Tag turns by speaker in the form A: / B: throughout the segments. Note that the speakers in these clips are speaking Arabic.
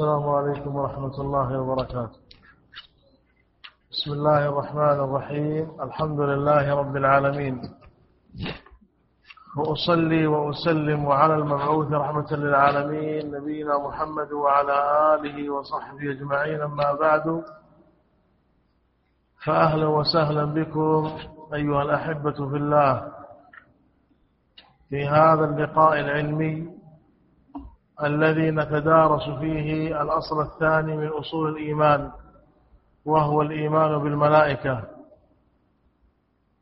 A: السلام عليكم ورحمة الله وبركاته. بسم الله الرحمن الرحيم. الحمد لله رب العالمين. وأصلي وأسلم على المبعوث رحمة للعالمين نبينا محمد وعلى آله وصحبه أجمعين. أما بعد فأهلا وسهلا بكم أيها الأحبة في الله في هذا اللقاء العلمي. الذي نتدارس فيه الأصل الثاني من أصول الإيمان وهو الإيمان بالملائكة.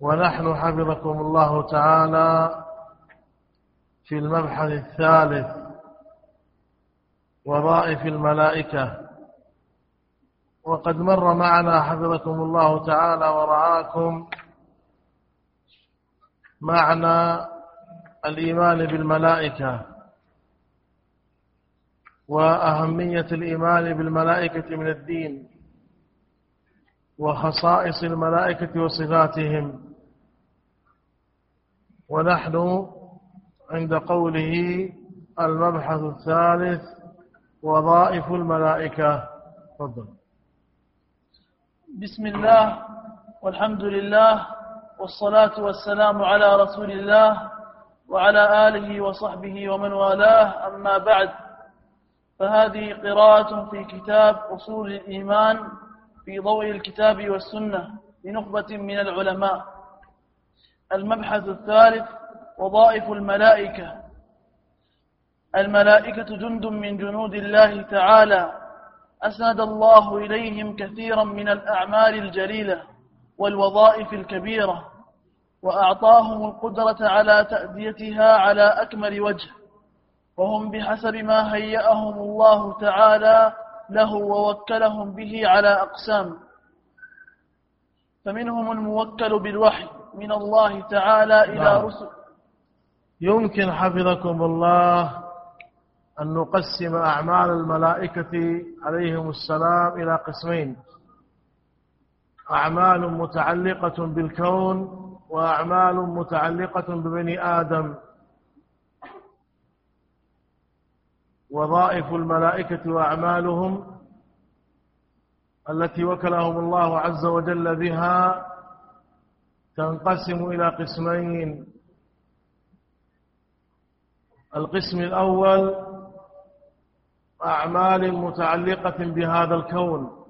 A: ونحن حفظكم الله تعالى في المبحث الثالث وظائف الملائكة. وقد مر معنا حفظكم الله تعالى ورعاكم معنى الإيمان بالملائكة. وأهمية الإيمان بالملائكة من الدين وخصائص الملائكة وصفاتهم. ونحن عند قوله المبحث الثالث وظائف الملائكة. تفضل.
B: بسم الله والحمد لله والصلاة والسلام على رسول الله وعلى آله وصحبه ومن والاه. أما بعد فهذه قراءة في كتاب أصول الإيمان في ضوء الكتاب والسنة لنخبة من العلماء. المبحث الثالث وظائف الملائكة. الملائكة جند من جنود الله تعالى. أسند الله إليهم كثيرا من الأعمال الجليلة والوظائف الكبيرة وأعطاهم القدرة على تأديتها على أكمل وجه. وهم بحسب ما هيأهم الله تعالى له ووكلهم به على أقسام. فمنهم الموكل بالوحي من الله تعالى إلى
A: نعم.
B: رسل.
A: يمكن حفظكم الله أن نقسم أعمال الملائكة عليهم السلام إلى قسمين. أعمال متعلقة بالكون وأعمال متعلقة ببني آدم. وظائف الملائكة وأعمالهم التي وكلهم الله عز وجل بها تنقسم إلى قسمين. القسم الأول أعمال متعلقة بهذا الكون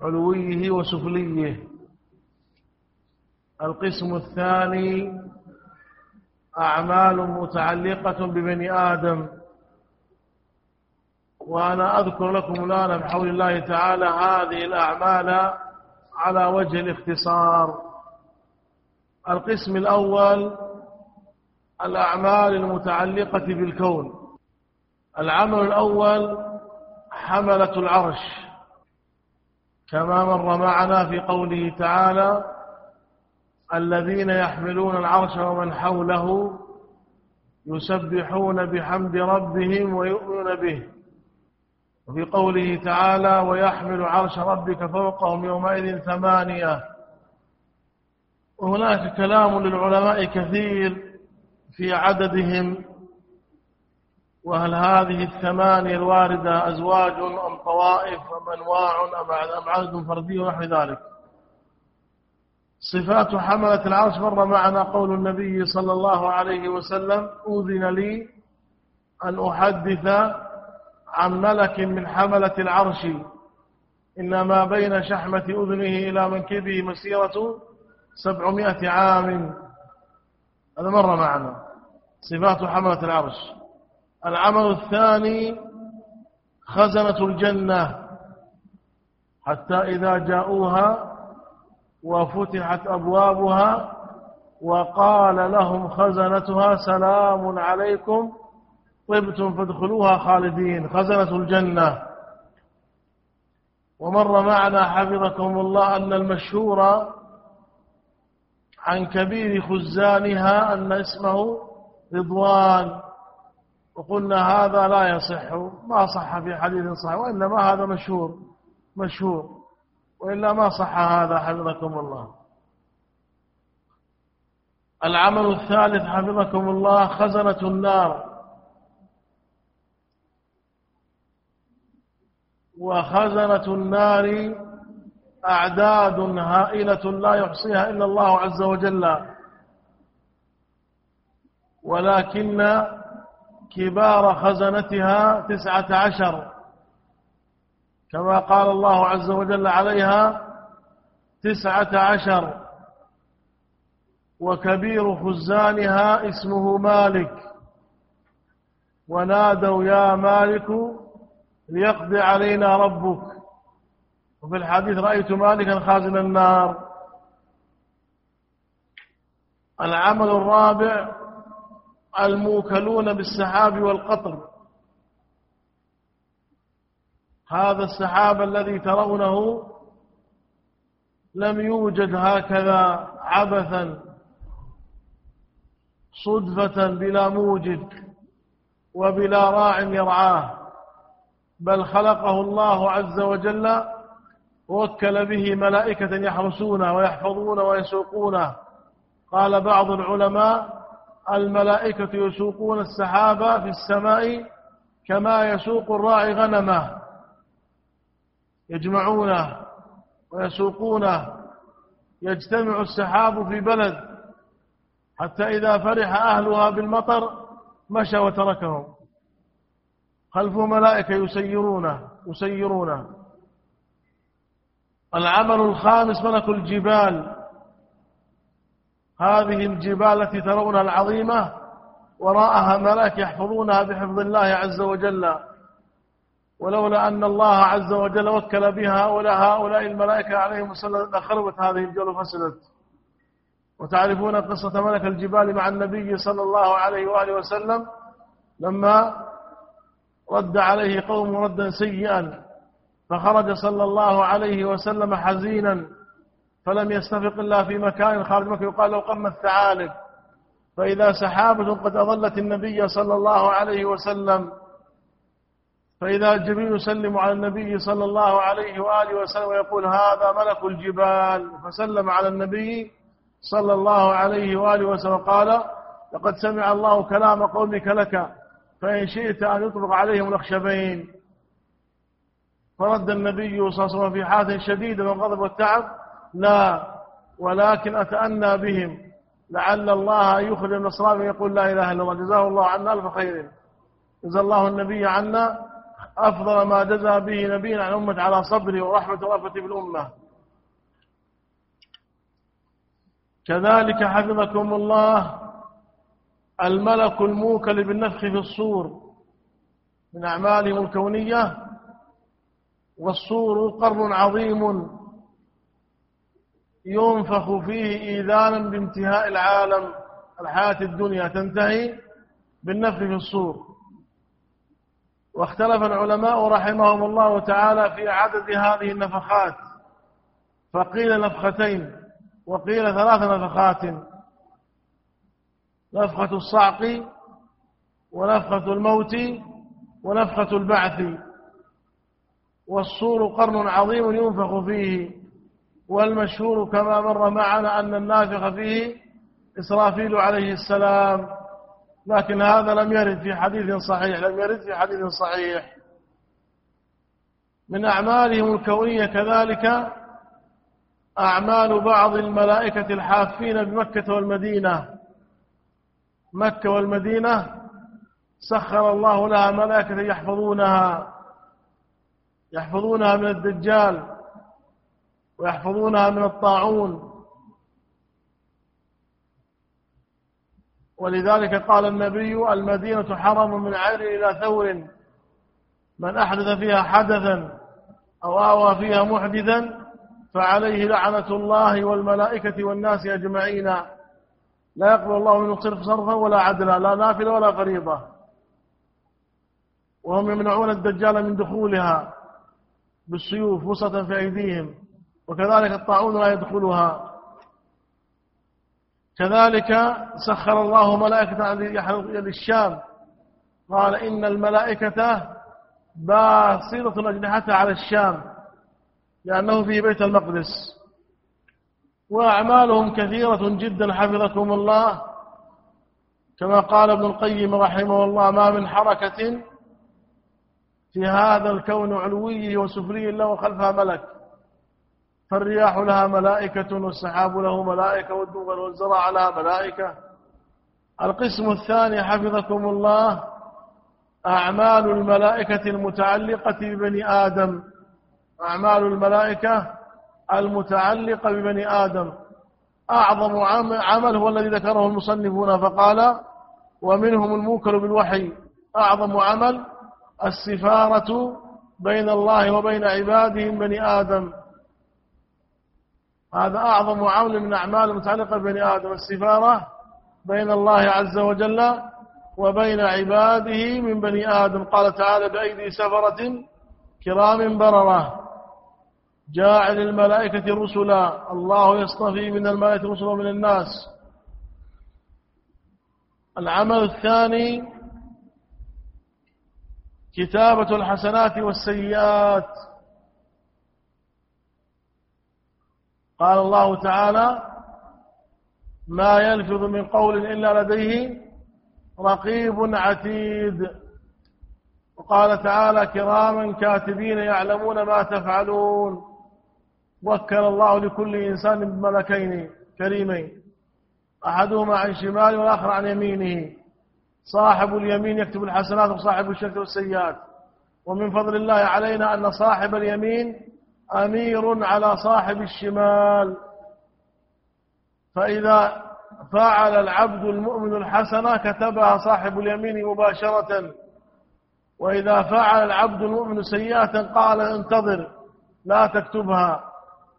A: علويه وسفليه. القسم الثاني أعمال متعلقة ببني آدم. وأنا أذكر لكم الآن بحول الله تعالى هذه الأعمال على وجه الاختصار. القسم الأول الأعمال المتعلقة بالكون. العمل الأول حملة العرش. كما مر معنا في قوله تعالى الذين يحملون العرش ومن حوله يسبحون بحمد ربهم ويؤمنون به. وفي قوله تعالى ويحمل عرش ربك فوقهم يومئذ ثمانية وهناك كلام للعلماء كثير في عددهم. وهل هذه الثمانية الواردة أزواج أم طوائف أم أنواع أم عدد فردي ونحو ذلك؟ صفات حملة العرش مر معنا قول النبي صلى الله عليه وسلم أذن لي أن أحدث عن ملك من حملة العرش. إنما بين شحمة أذنه إلى منكبه مسيرة سبعمائة عام. هذا مر معنا. صفات حملة العرش. العمل الثاني خزنة الجنة. حتى إذا جاءوها وفتحت أبوابها وقال لهم خزنتها سلام عليكم طبتم فادخلوها خالدين خزنة الجنة. ومر معنا حفظكم الله أن المشهور عن كبير خزانها أن اسمه رضوان. وقلنا هذا لا يصح ما صح في حديث صحيح وإنما هذا مشهور مشهور. وإلا ما صح هذا حفظكم الله. العمل الثالث حفظكم الله خزنة النار. وخزنة النار أعداد هائلة لا يحصيها إلا الله عز وجل. ولكن كبار خزنتها تسعة عشر. كما قال الله عز وجل عليها تسعة عشر. وكبير خزانها اسمه مالك. ونادوا يا مالك ليقضي علينا ربك. وفي الحديث رأيت مالكا خازن النار. العمل الرابع الموكلون بالسحاب والقطر. هذا السحاب الذي ترونه لم يوجد هكذا عبثا صدفة بلا موجد وبلا راع يرعاه بل خلقه الله عز وجل ووكل به ملائكة يحرسونه ويحفظونه ويسوقونه. قال بعض العلماء الملائكة يسوقون السحاب في السماء كما يسوق الراعي غنمه. يجمعونه ويسوقونه يجتمع السحاب في بلد حتى إذا فرح أهلها بالمطر مشى وتركهم. خلفه ملائكة يسيرونه يسيرونه العمل الخامس ملك الجبال. هذه الجبال التي ترونها العظيمة وراءها ملائك يحفظونها بحفظ الله عز وجل. ولولا أن الله عز وجل وكل بها هؤلاء هؤلاء الملائكة عليهم السلام لخربت هذه الجبال وفسدت. وتعرفون قصة ملك الجبال مع النبي صلى الله عليه وآله وسلم لما رد عليه قوم ردا سيئا فخرج صلى الله عليه وسلم حزينا فلم يستفق إلا في مكان خارج مكة يقال له قم الثعالب فإذا سحابة قد أظلت النبي صلى الله عليه وسلم فإذا جبريل يسلم على النبي صلى الله عليه وآله وسلم ويقول هذا ملك الجبال فسلم على النبي صلى الله عليه وآله وسلم قال لقد سمع الله كلام قومك لك فإن شئت أن يطلق عليهم الأخشبين. فرد النبي صلى الله عليه وسلم في حالة شديدة من الغضب والتعب لا ولكن أتأنى بهم لعل الله يخرج النصراني ويقول لا إله إلا الله جزاه الله عنا ألف خير. جزا الله النبي عنا أفضل ما جزى به نبينا عن أمة على صبره ورحمة ورأفة بالأمة. كذلك حفظكم الله الملك الموكل بالنفخ في الصور من أعمالهم الكونية والصور قرن عظيم ينفخ فيه إيذانا بانتهاء العالم الحياة الدنيا تنتهي بالنفخ في الصور. واختلف العلماء رحمهم الله تعالى في عدد هذه النفخات. فقيل نفختين وقيل ثلاث نفخات. نفخة الصعق ونفخة الموت ونفخة البعث. والصور قرن عظيم ينفخ فيه. والمشهور كما مر معنا أن النافخ فيه إسرافيل عليه السلام. لكن هذا لم يرد في حديث صحيح لم يرد في حديث صحيح. من أعمالهم الكونية كذلك أعمال بعض الملائكة الحافين بمكة والمدينة. مكة والمدينة سخر الله لها ملائكة يحفظونها يحفظونها من الدجال ويحفظونها من الطاعون. ولذلك قال النبي المدينة حرم من عير إلى ثور. من أحدث فيها حدثا أو آوى فيها محدثا فعليه لعنة الله والملائكة والناس أجمعين. لا يقبل الله منه صرف صرفا ولا عدلا لا نافلة ولا فريضة وهم يمنعون الدجال من دخولها بالسيوف وسطا في أيديهم وكذلك الطاعون لا يدخلها. كذلك سخر الله ملائكة للشام قال إن الملائكة باسطة أجنحتها على الشام لأنه في بيت المقدس. وأعمالهم كثيرة جدا حفظكم الله. كما قال ابن القيم رحمه الله ما من حركة في هذا الكون علوي وسفلي له خلفها ملك. فالرياح لها ملائكة والسحاب له ملائكة والدول والزراع لها ملائكة. القسم الثاني حفظكم الله أعمال الملائكة المتعلقة ببني آدم. أعمال الملائكة المتعلقة ببني آدم. أعظم عمل هو الذي ذكره المصنفون فقال ومنهم الموكل بالوحي. أعظم عمل السفارة بين الله وبين عباده بني آدم. هذا أعظم عمل من أعمال المتعلقة ببني آدم السفارة بين الله عز وجل وبين عباده من بني آدم. قال تعالى بأيدي سفرة كرام بررة جاعل الملائكة رسلا. الله يصطفي من الملائكة رسلا من الناس. العمل الثاني كتابة الحسنات والسيئات. قال الله تعالى ما يلفظ من قول إلا لديه رقيب عتيد. وقال تعالى كراما كاتبين يعلمون ما تفعلون. وكل الله لكل إنسان بملكين كريمين. أحدهما عن شماله والآخر عن يمينه. صاحب اليمين يكتب الحسنات وصاحب الشرك والسيئات. ومن فضل الله علينا أن صاحب اليمين أمير على صاحب الشمال. فإذا فعل العبد المؤمن الحسنة كتبها صاحب اليمين مباشرة. وإذا فعل العبد المؤمن سيئة قال انتظر لا تكتبها.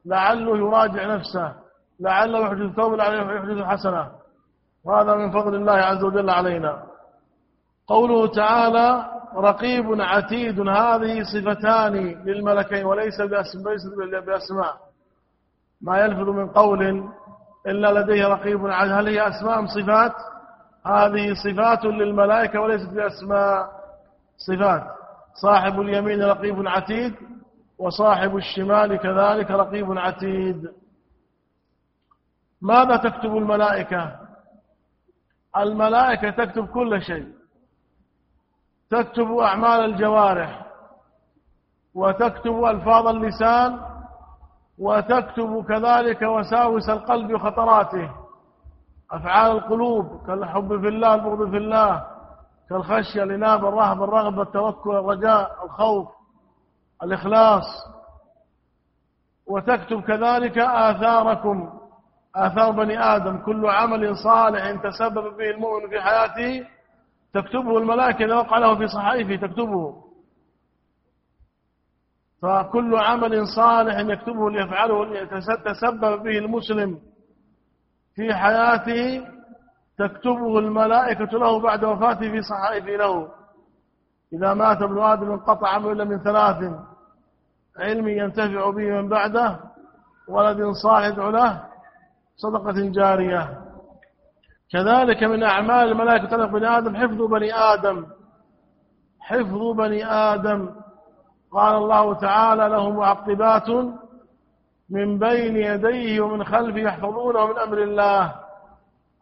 A: لعله يراجع نفسه لعله يحدث توبة لعله يحدث حسنة. وهذا من فضل الله عز وجل علينا. قوله تعالى رقيب عتيد هذه صفتان للملكين وليس بأسماء. ما يلفظ من قول إلا لديه رقيب عتيد. هل هي أسماء أم صفات؟ هذه صفات للملائكة وليست بأسماء صفات. صاحب اليمين رقيب عتيد وصاحب الشمال كذلك رقيب عتيد. ماذا تكتب الملائكة؟ الملائكة تكتب كل شيء. تكتب أعمال الجوارح وتكتب ألفاظ اللسان وتكتب كذلك وساوس القلب وخطراته أفعال القلوب كالحب في الله البغض في الله كالخشية الإنابة الرهبة الرغبة التوكل الرجاء الخوف الإخلاص. وتكتب كذلك آثاركم آثار بني آدم كل عمل صالح تسبب به المؤمن في حياته تكتبه الملائكة إذا وقع له في صحائفه تكتبه. فكل عمل صالح يكتبه ليفعله تسبب به المسلم في حياته تكتبه الملائكة له بعد وفاته في صحائفه له. إذا مات ابن آدم انقطع عمله إلا من ثلاث. علم ينتفع به من بعده ولد صالح له صدقة جارية. كذلك من أعمال الملائكة تلق بني آدم حفظ بني آدم. حفظ بني آدم. قال الله تعالى له معقبات من بين يديه ومن خلفه يحفظونه من أمر الله.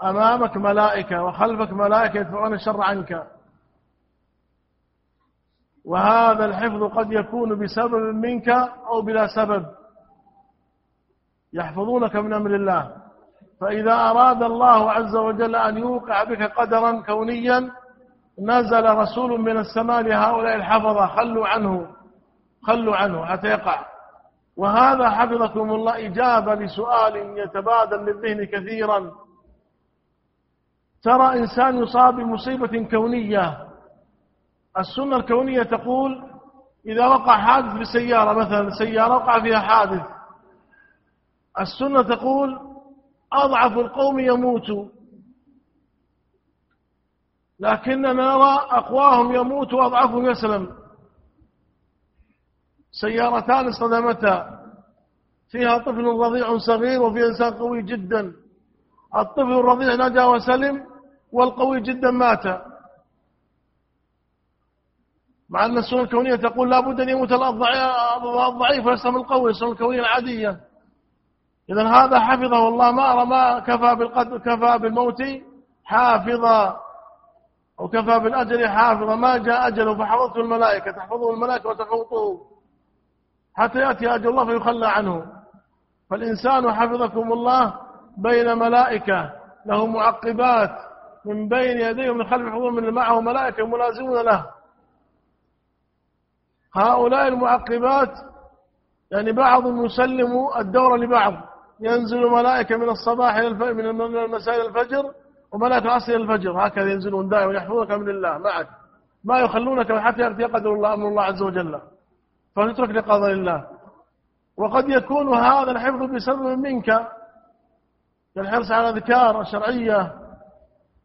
A: أمامك ملائكة وخلفك ملائكة يدفعون الشر عنك. وهذا الحفظ قد يكون بسبب منك أو بلا سبب. يحفظونك من أمر الله. فإذا أراد الله عز وجل أن يوقع بك قدرا كونيا نزل رسول من السماء لهؤلاء الحفظة خلوا عنه خلوا عنه حتى يقع. وهذا حفظكم الله إجابة لسؤال يتبادل للذهن كثيرا. ترى إنسان يصاب بمصيبة كونية. السنة الكونية تقول إذا وقع حادث بسيارة مثلا سيارة وقع فيها حادث. السنة تقول أضعف القوم يموت لكننا نرى أقواهم يموت وأضعفهم يسلم. سيارتان اصطدمتا فيها طفل رضيع صغير وفيها إنسان قوي جدا. الطفل الرضيع نجا وسلم والقوي جدا مات. مع أن السنة الكونية تقول لا بد أن يموت الضعيف ويسلم القوي السنة الكونية العادية. إذا هذا حفظه الله ما أرى ما كفى بالقدر كفى بالموت حافظا وكفى بالأجل حافظا. ما جاء أجله فحفظته الملائكة تحفظه الملائكة وتحوطه حتى يأتي أجل الله فيخلى عنه. فالإنسان حفظكم الله بين ملائكة له معقبات من بين يديه ومن خلف حضور من معه ملائكة ملازمون له. هؤلاء المعقبات يعني بعض يسلم الدور لبعض. ينزل ملائكة من الصباح إلى من المساء إلى الفجر وملائكة العصر إلى الفجر. هكذا ينزلون دائما يحفظونك من الله. معك ما يخلونك حتى يأتي قدر الله أمر الله عز وجل. فتترك لقضاء الله وقد يكون هذا الحفظ بسبب منك. الحرص على الأذكار الشرعية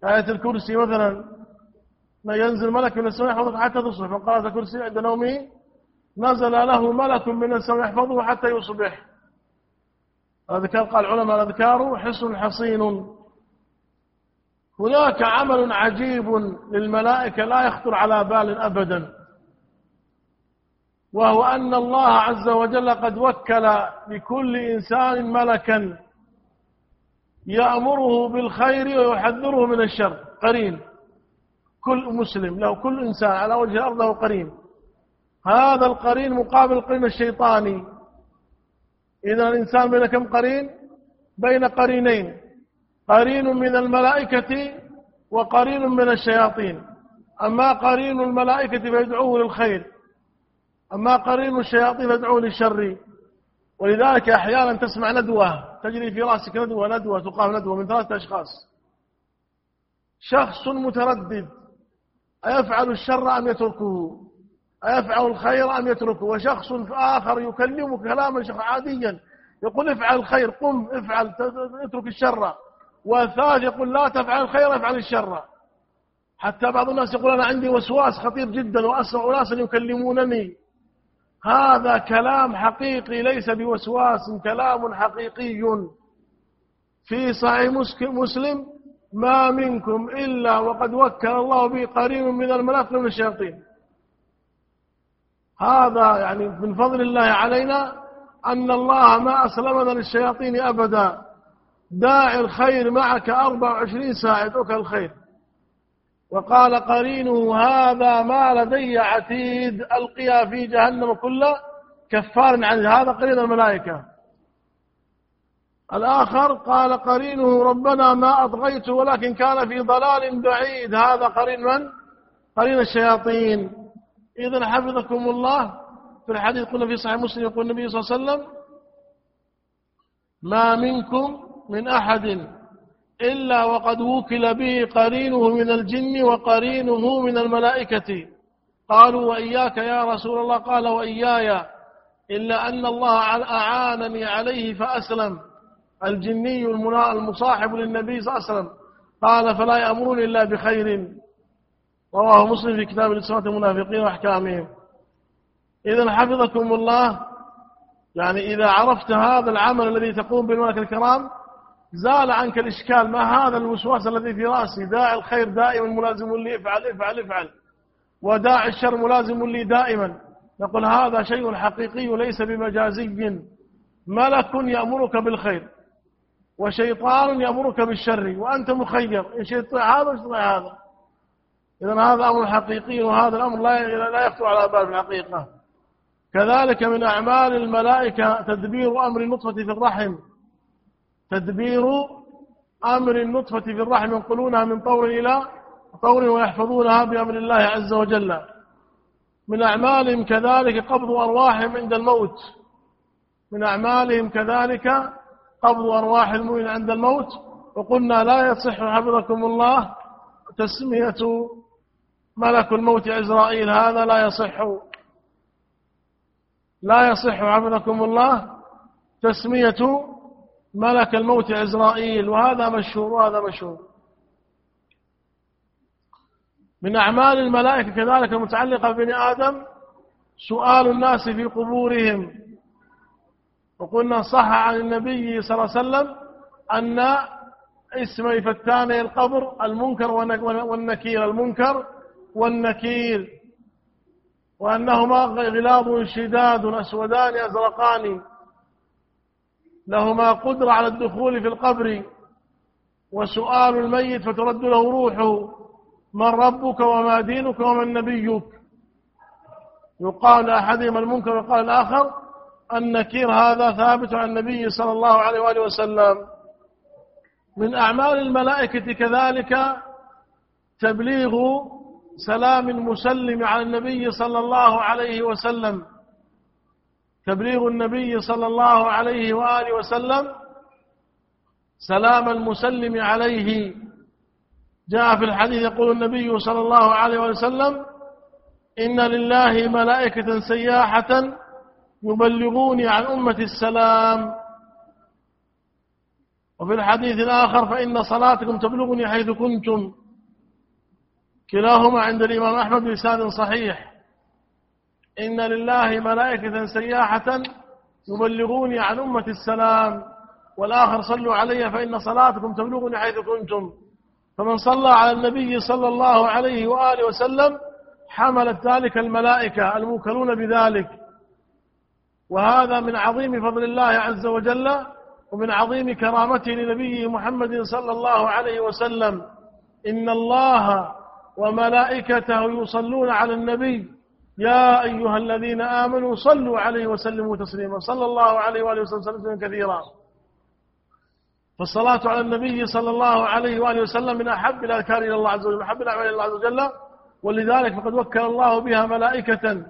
A: آية الكرسي مثلا. ما ينزل ملك من السماء يحفظك حتى تصبح. من قرأت الكرسي عند نومه. نزل له ملك من السماء يحفظه حتى يصبح. الأذكار قال العلماء الأذكار حصن حصين. هناك عمل عجيب للملائكة لا يخطر على بال أبدا وهو أن الله عز وجل قد وكل لكل إنسان ملكا يأمره بالخير ويحذره من الشر. قرين. كل مسلم له كل إنسان على وجه الأرض له قرين. هذا القرين مقابل القرين الشيطاني. إذا الإنسان بين كم قرين؟ بين قرينين. قرين من الملائكة وقرين من الشياطين. أما قرين الملائكة فيدعوه للخير. أما قرين الشياطين فيدعوه للشر. ولذلك أحيانا تسمع ندوة تجري في رأسك ندوة ندوة تقام ندوة من ثلاثة أشخاص. شخص متردد أيفعل الشر أم يتركه؟ أيفعل الخير أم يتركه؟ وشخص آخر يكلمك كلاما عاديا يقول افعل الخير قم افعل اترك الشر. والثالث يقول لا تفعل الخير افعل الشر. حتى بعض الناس يقول أنا عندي وسواس خطير جدا وأسمع أناسا يكلمونني. هذا كلام حقيقي ليس بوسواس كلام حقيقي. في صحيح مسلم ما منكم إلا وقد وكل الله به قريب من الملك من الشياطين. هذا يعني من فضل الله علينا أن الله ما أسلمنا للشياطين أبدا. داعي الخير معك 24 ساعة يدعوك الخير. وقال قرينه هذا ما لدي عتيد ألقيا في جهنم كل كفار عن هذا قرين الملائكة. الآخر قال قرينه ربنا ما أطغيت ولكن كان في ضلال بعيد. هذا قرين من؟ قرين الشياطين. إذا حفظكم الله في الحديث قلنا في صحيح مسلم يقول النبي صلى الله عليه وسلم ما منكم من أحد إلا وقد وكل به قرينه من الجن وقرينه من الملائكة. قالوا وإياك يا رسول الله. قال وإياي إلا أن الله أعانني عليه فأسلم. الجني المصاحب للنبي صلى الله عليه وسلم. قال فلا يأمرون إلا بخير. رواه مسلم في كتاب الإسلام المنافقين وأحكامهم. إذا حفظكم الله يعني إذا عرفت هذا العمل الذي تقوم بالملك الكرام زال عنك الإشكال ما هذا الوسواس الذي في رأسي. داعي الخير دائما ملازم لي افعل افعل افعل. وداعي الشر ملازم لي دائما. نقول هذا شيء حقيقي ليس بمجازي. ملك يأمرك بالخير وشيطان يأمرك بالشر وأنت مخير. إن شئت هذا هذا. إذا هذا أمر حقيقي وهذا الأمر لا لا يخطر على بال الحقيقة. كذلك من أعمال الملائكة تدبير أمر النطفة في الرحم. تدبير أمر النطفة في الرحم ينقلونها من طور إلى طور ويحفظونها بأمر الله عز وجل. من أعمالهم كذلك قبض أرواحهم عند الموت. من أعمالهم كذلك قبض أرواح المؤمن عند الموت. وقلنا لا يصح حفظكم الله تسمية ملك الموت عزرائيل هذا لا يصح. لا يصح حفظكم الله تسمية ملك الموت عزرائيل وهذا مشهور وهذا مشهور. من أعمال الملائكة كذلك المتعلقة ببني آدم سؤال الناس في قبورهم. وقلنا صح عن النبي صلى الله عليه وسلم أن اسم فتاني القبر المنكر والنكير المنكر. والنكير وأنهما غلاظ شداد أسودان أزرقان. لهما قدرة على الدخول في القبر وسؤال الميت فترد له روحه من ربك وما دينك ومن نبيك. يقال أحدهما المنكر وقال الآخر النكير هذا ثابت عن النبي صلى الله عليه وآله وسلم. من أعمال الملائكة كذلك تبليغ سلام مسلم على النبي صلى الله عليه وسلم. تبليغ النبي صلى الله عليه وآله وسلم. سلام المسلم عليه. جاء في الحديث يقول النبي صلى الله عليه وسلم إن لله ملائكة سياحة يبلغوني عن أمة السلام. وفي الحديث الآخر فإن صلاتكم تبلغني حيث كنتم. كلاهما عند الإمام أحمد بلسان صحيح. إن لله ملائكة سياحة يبلغوني عن أمة السلام والآخر صلوا علي فإن صلاتكم تبلغني حيث كنتم. فمن صلى على النبي صلى الله عليه وآله وسلم حملت ذلك الملائكة الموكلون بذلك. وهذا من عظيم فضل الله عز وجل ومن عظيم كرامته لنبيه محمد صلى الله عليه وسلم. إن الله وملائكته يصلون على النبي. يا أيها الذين آمنوا صلوا عليه وسلموا تسليما. صلى الله عليه وآله وسلم كثيرا. فالصلاة على النبي صلى الله عليه وآله وسلم من أحب الأذكار إلى الله عز وجل أحب الأعمال إلى الله عز وجل. ولذلك فقد وكل الله بها ملائكة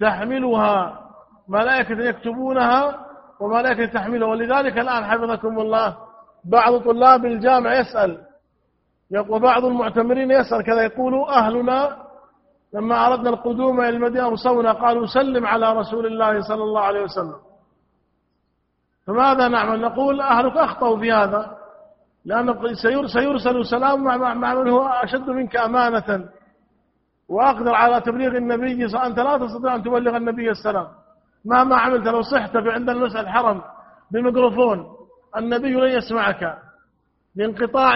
A: تحملها ملائكة يكتبونها وملائكة تحملها. ولذلك الآن حفظكم الله بعض طلاب الجامع يسأل وبعض المعتمرين يسأل كذا يقول أهلنا لما أردنا القدوم إلى المدينة أوصونا قالوا سلم على رسول الله صلى الله عليه وسلم. فماذا نعمل؟ نقول أهلك أخطأوا في هذا لأن سيرسل سلام مع من هو أشد منك أمانة. وأقدر على تبليغ النبي أنت لا تستطيع أن تبلغ النبي السلام مهما عملت لو صحت عند المسأل الحرم بميكروفون النبي لن يسمعك. لانقطاع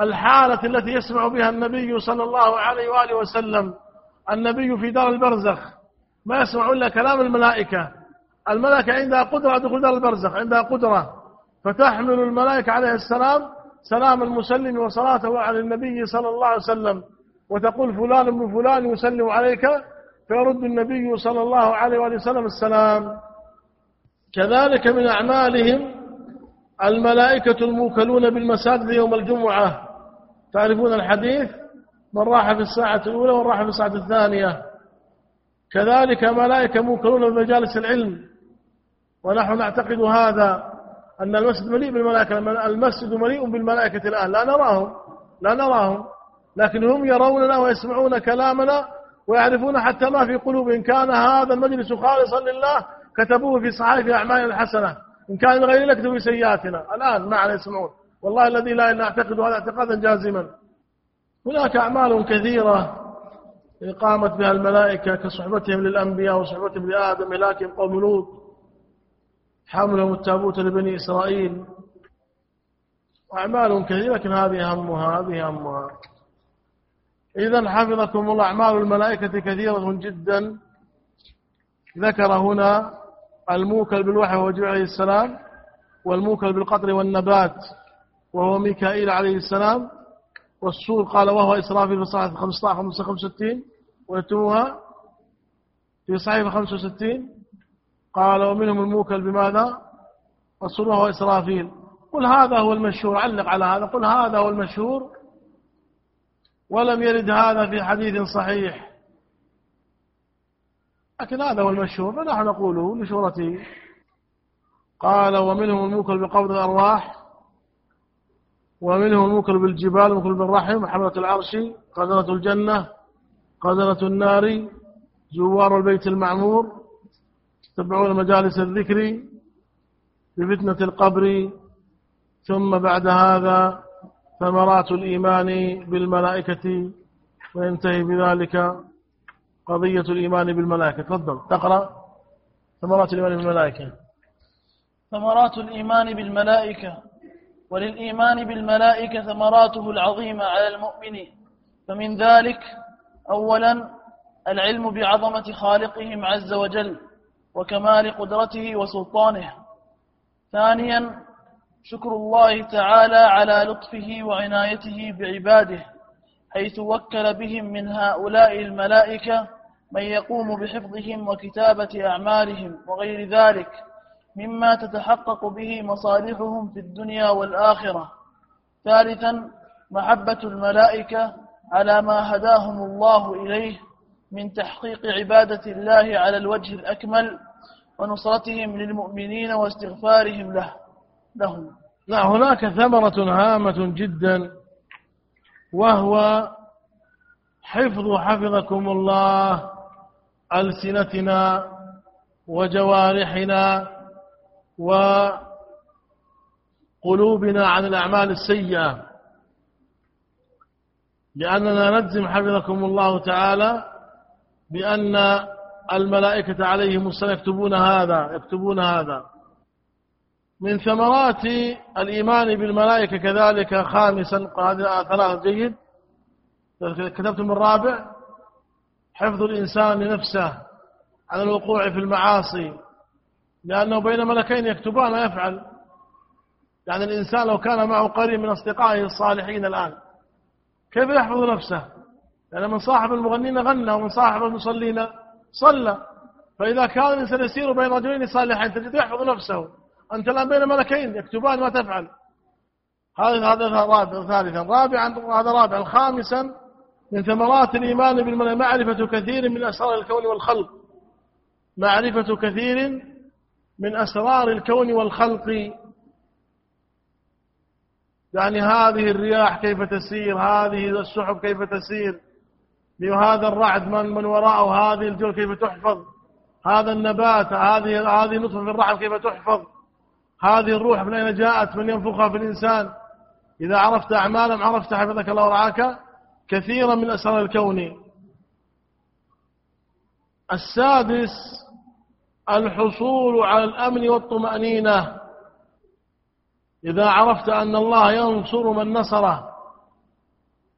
A: الحالة التي يسمع بها النبي صلى الله عليه وآله وسلم النبي في دار البرزخ. ما يسمع إلا كلام الملائكة. الملائكة عندها قدرة دخول دار البرزخ عندها قدرة. فتحمل الملائكة عليه السلام سلام المسلم وصلاته على النبي صلى الله عليه وسلم. وتقول فلان ابن فلان يسلم عليك فيرد النبي صلى الله عليه وآله وسلم السلام. كذلك من أعمالهم الملائكة الموكلون بالمساجد يوم الجمعة. تعرفون الحديث؟ من راح في الساعة الأولى ومن راح في الساعة الثانية. كذلك ملائكة موكلون بمجالس العلم. ونحن نعتقد هذا أن المسجد مليء بالملائكة المسجد مليء بالملائكة الآن. لا نراهم لا نراهم. لكن هم يروننا ويسمعون كلامنا ويعرفون حتى ما في قلوبهم. كان هذا المجلس خالصا لله كتبوه في صحائف أعمالنا الحسنة. إن كان غير لك في سيئاتنا. الآن معنا يسمعون. والله الذي لا نعتقد هذا اعتقادا جازما. هناك أعمال كثيرة قامت بها الملائكة كصحبتهم للأنبياء وصحبتهم لآدم لكن قوم لوط حملهم التابوت لبني إسرائيل. أعمال كثيرة لكن هذه أهمها هذه أهمها. إذا حفظكم الله أعمال الملائكة كثيرة جدا. ذكر هنا الموكل بالوحي وهو عليه السلام والموكل بالقطر والنبات. وهو ميكائيل عليه السلام والسور قال وهو إسرافيل في صحيح 15 65 ويتموها في صحيح 65 قال ومنهم الموكل بماذا؟ السور وهو إسرافيل. قل هذا هو المشهور علق على هذا قل هذا هو المشهور ولم يرد هذا في حديث صحيح. لكن هذا هو المشهور فنحن نقوله لشهرته. قال ومنهم الموكل بقبض الأرواح ومنهم الموكل بالجبال الموكل بالرحم حملة العرش قدرة الجنة قدرة النار زوار البيت المعمور تبعون مجالس الذكر بفتنة القبر. ثم بعد هذا ثمرات الإيمان بالملائكة وينتهي بذلك قضية الإيمان بالملائكة. تفضل تقرأ. ثمرات الإيمان بالملائكة.
B: ثمرات الإيمان بالملائكة. وللإيمان بالملائكة ثمراته العظيمة على المؤمن فمن ذلك أولا العلم بعظمة خالقهم عز وجل وكمال قدرته وسلطانه. ثانيا شكر الله تعالى على لطفه وعنايته بعباده حيث وكل بهم من هؤلاء الملائكة من يقوم بحفظهم وكتابة أعمالهم وغير ذلك. مما تتحقق به مصالحهم في الدنيا والآخرة. ثالثا محبة الملائكة على ما هداهم الله إليه من تحقيق عبادة الله على الوجه الأكمل ونصرتهم للمؤمنين واستغفارهم له لهم.
A: لا هناك ثمرة هامة جدا وهو حفظ حفظكم الله ألسنتنا وجوارحنا وقلوبنا عن الأعمال السيئة. لأننا نجزم حفظكم الله تعالى بأن الملائكة عليهم السلام يكتبون هذا يكتبون هذا. من ثمرات الإيمان بالملائكة كذلك خامسا هذه ثلاثة جيد كتبتم الرابع حفظ الإنسان لنفسه عن الوقوع في المعاصي. لأنه بين ملكين يكتبان ما يفعل يعني الإنسان لو كان معه قريب من أصدقائه الصالحين الآن كيف يحفظ نفسه؟ يعني من صاحب المغنين غنى ومن صاحب المصلين صلى. فإذا كان الإنسان يسير بين رجلين صالحين تجد يحفظ نفسه. أنت الآن بين ملكين يكتبان ما تفعل هذا هذا ثالثا. رابعا هذا رابعا. خامسا من ثمرات الإيمان بالملائكة معرفة كثير من أسرار الكون والخلق. معرفة كثير من أسرار الكون والخلق. يعني هذه الرياح كيف تسير هذه السحب كيف تسير هذا الرعد من من وراءه هذه الجو كيف تحفظ هذا النبات هذه هذه نطفة في الرحم كيف تحفظ هذه الروح من أين جاءت؟ من ينفخها في الإنسان. إذا عرفت أعمالهم عرفت حفظك الله ورعاك كثيرا من أسرار الكون. السادس الحصول على الأمن والطمأنينة. إذا عرفت أن الله ينصر من نصره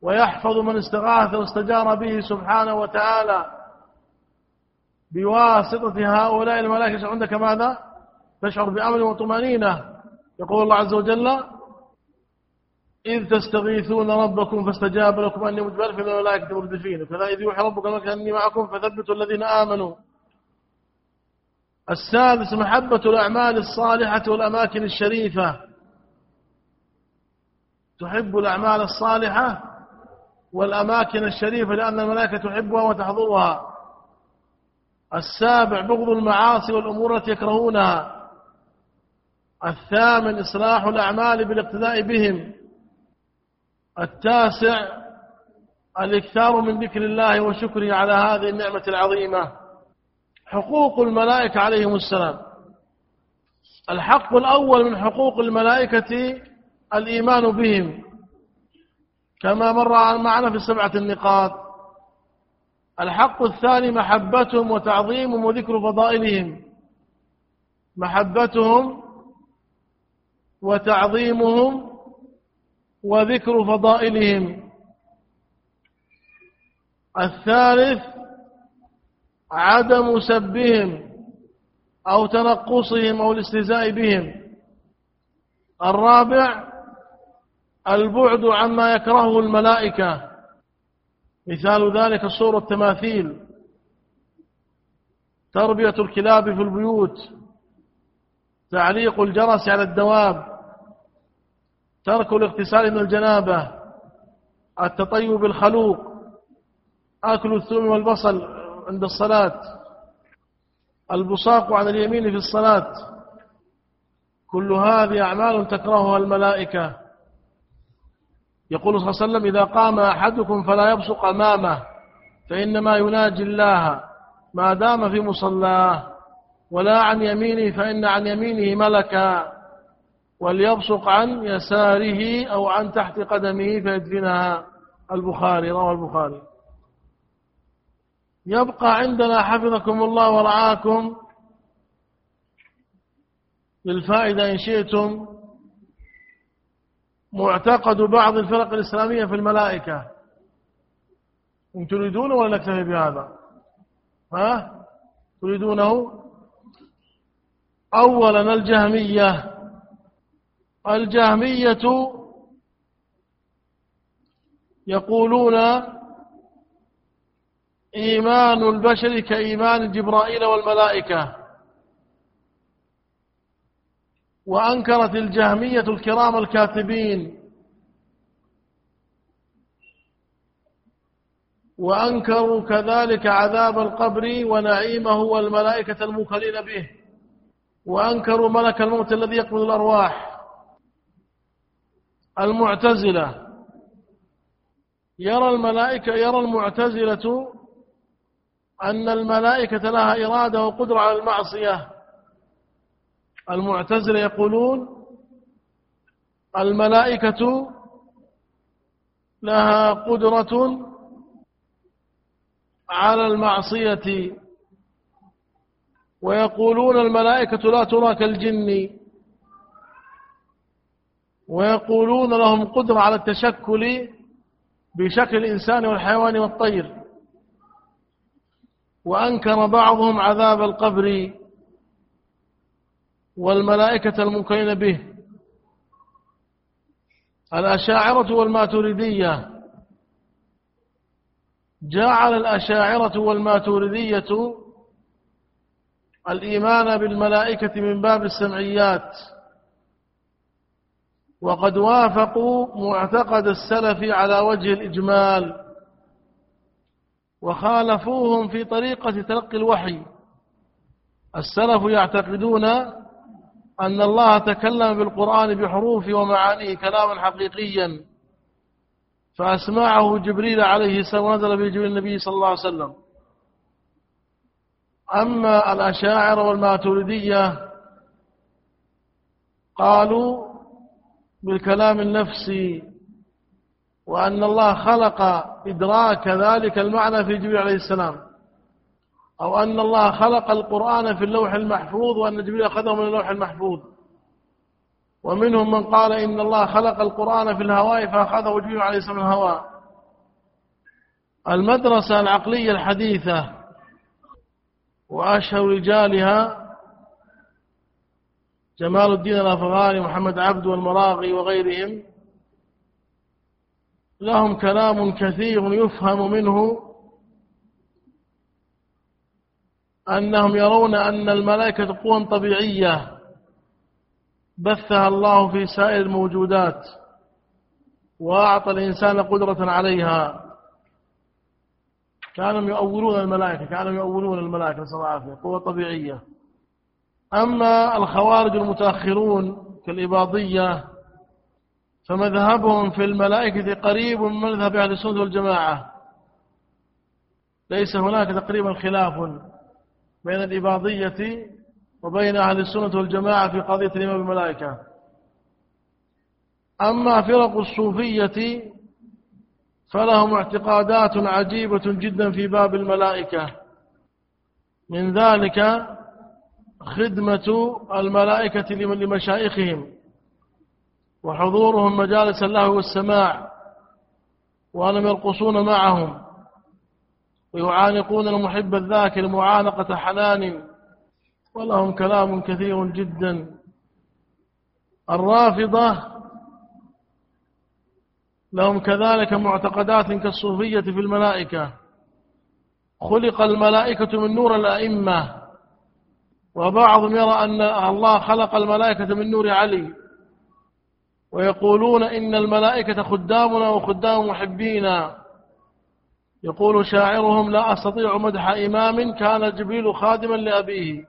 A: ويحفظ من استغاث واستجار به سبحانه وتعالى بواسطة هؤلاء الملائكة عندك ماذا؟ تشعر بأمن وطمأنينة. يقول الله عز وجل إذ تستغيثون ربكم فاستجاب لكم أني مجبل في الملائكة مردفين فإذا إذ يوحي ربك أني معكم فثبتوا الذين آمنوا. السادس محبة الأعمال الصالحة والأماكن الشريفة. تحب الأعمال الصالحة والأماكن الشريفة لأن الملائكة تحبها وتحضرها. السابع بغض المعاصي والأمور التي يكرهونها. الثامن إصلاح الأعمال بالاقتداء بهم. التاسع الإكثار من ذكر الله وشكره على هذه النعمة العظيمة. حقوق الملائكة عليهم السلام. الحق الأول من حقوق الملائكة الإيمان بهم. كما مر معنا في سبعة النقاط. الحق الثاني محبتهم وتعظيمهم وذكر فضائلهم. محبتهم وتعظيمهم وذكر فضائلهم. الثالث عدم سبهم أو تنقصهم أو الاستهزاء بهم. الرابع البعد عما يكرهه الملائكة. مثال ذلك صور التماثيل. تربية الكلاب في البيوت. تعليق الجرس على الدواب. ترك الاغتسال من الجنابة. التطيب الخلوق أكل الثوم والبصل. عند الصلاة. البصاق عن اليمين في الصلاة. كل هذه أعمال تكرهها الملائكة. يقول صلى الله عليه وسلم إذا قام أحدكم فلا يبصق أمامه فإنما يناجي الله. ما دام في مصلاه ولا عن يمينه فإن عن يمينه ملكا. وليبصق عن يساره أو عن تحت قدمه فيدفنها. البخاري رواه البخاري. يبقى عندنا حفظكم الله ورعاكم. للفائدة إن شئتم. معتقد بعض الفرق الإسلامية في الملائكة. إن تريدون ولا نكتفي بهذا؟ ها؟ تريدونه؟ أولا الجهمية. الجهمية يقولون إيمان البشر كإيمان جبرائيل والملائكة. وأنكرت الجهمية الكرام الكاتبين. وأنكروا كذلك عذاب القبر ونعيمه والملائكة الموكلين به. وأنكروا ملك الموت الذي يقبض الأرواح. المعتزلة. يرى الملائكة يرى المعتزلة أن الملائكة لها إرادة وقدرة على المعصية. المعتزلة يقولون الملائكة لها قدرة على المعصية. ويقولون الملائكة لا ترى كالجن. ويقولون لهم قدرة على التشكل بشكل الإنسان والحيوان والطير. وأنكر بعضهم عذاب القبر والملائكة المنكرين به. الأشاعرة والماتريدية. جعل الأشاعرة والماتريدية الإيمان بالملائكة من باب السمعيات. وقد وافقوا معتقد السلف على وجه الإجمال. وخالفوهم في طريقة تلقي الوحي. السلف يعتقدون أن الله تكلم بالقرآن بحروف ومعانيه كلاما حقيقيا. فأسمعه جبريل عليه السلام ونزل به جبريل النبي صلى الله عليه وسلم. أما الأشاعر والماتريدية قالوا بالكلام النفسي وأن الله خلق إدراك ذلك المعنى في جبريل عليه السلام. أو أن الله خلق القرآن في اللوح المحفوظ وأن جبريل أخذه من اللوح المحفوظ. ومنهم من قال إن الله خلق القرآن في الهواء فأخذه جبريل عليه السلام الهواء. المدرسة العقلية الحديثة وأشهر رجالها جمال الدين الأفغاني محمد عبد والمراغي وغيرهم لهم كلام كثير يفهم منه أنهم يرون أن الملائكة قوى طبيعية بثها الله في سائر الموجودات وأعطى الإنسان قدرة عليها. كانوا يؤولون الملائكة كانوا يؤولون الملائكة نسأل الله قوة طبيعية. أما الخوارج المتأخرون كالإباضية فمذهبهم في الملائكة قريب من مذهب أهل السنة والجماعة. ليس هناك تقريبا خلاف بين الإباضية وبين أهل السنة والجماعة في قضية الإمام الملائكة. أما فرق الصوفية فلهم اعتقادات عجيبة جدا في باب الملائكة. من ذلك خدمة الملائكة لمشايخهم. وحضورهم مجالس الله والسماع وأنهم يرقصون معهم ويعانقون المحب الذاكر معانقة حنان ولهم كلام كثير جدا. الرافضة لهم كذلك معتقدات كالصوفية في الملائكة. خلق الملائكة من نور الأئمة وبعضهم يرى أن الله خلق الملائكة من نور علي. ويقولون إن الملائكة خدامنا وخدام محبينا. يقول شاعرهم لا أستطيع مدح إمام كان جبريل خادما لأبيه.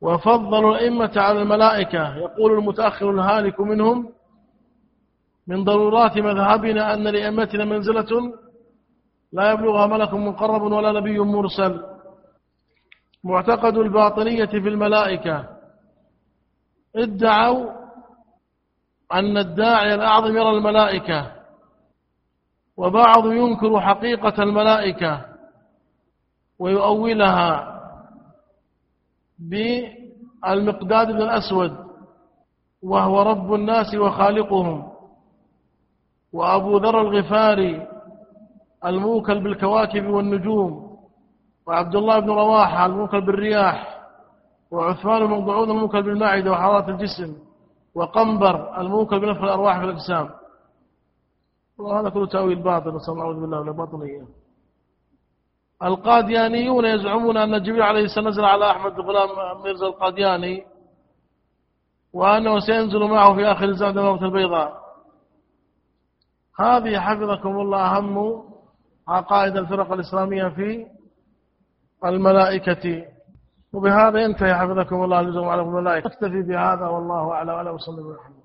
A: وفضلوا الأئمة على الملائكة. يقول المتأخر الهالك منهم من ضرورات مذهبنا أن لأئمتنا منزلة لا يبلغها ملك مقرب ولا نبي مرسل. معتقد الباطنية في الملائكة. ادعوا أن الداعي الأعظم يرى الملائكة وبعض ينكر حقيقة الملائكة ويؤولها بالمقداد بن الأسود وهو رب الناس وخالقهم وأبو ذر الغفاري الموكل بالكواكب والنجوم وعبد الله بن رواحة الموكل بالرياح وعثمان بن ضعون الموكل بالمعدة وحرارة الجسم. وقنبر الموكل بنفخ الأرواح في الأجسام. وهذا كله تأويل باطل نسأل الله بالله ولا باطنية القاديانيون يزعمون أن جبريل عليه السلام نزل على أحمد غلام ميرزا القادياني وأنه سينزل معه في آخر الزمن موت البيضاء. هذه حفظكم الله أهم عقائد الفرق الإسلامية في الملائكة. وبهذا ينتهي حفظكم الله الجزء على الملائكة نكتفي بهذا والله أعلم. وصلى الله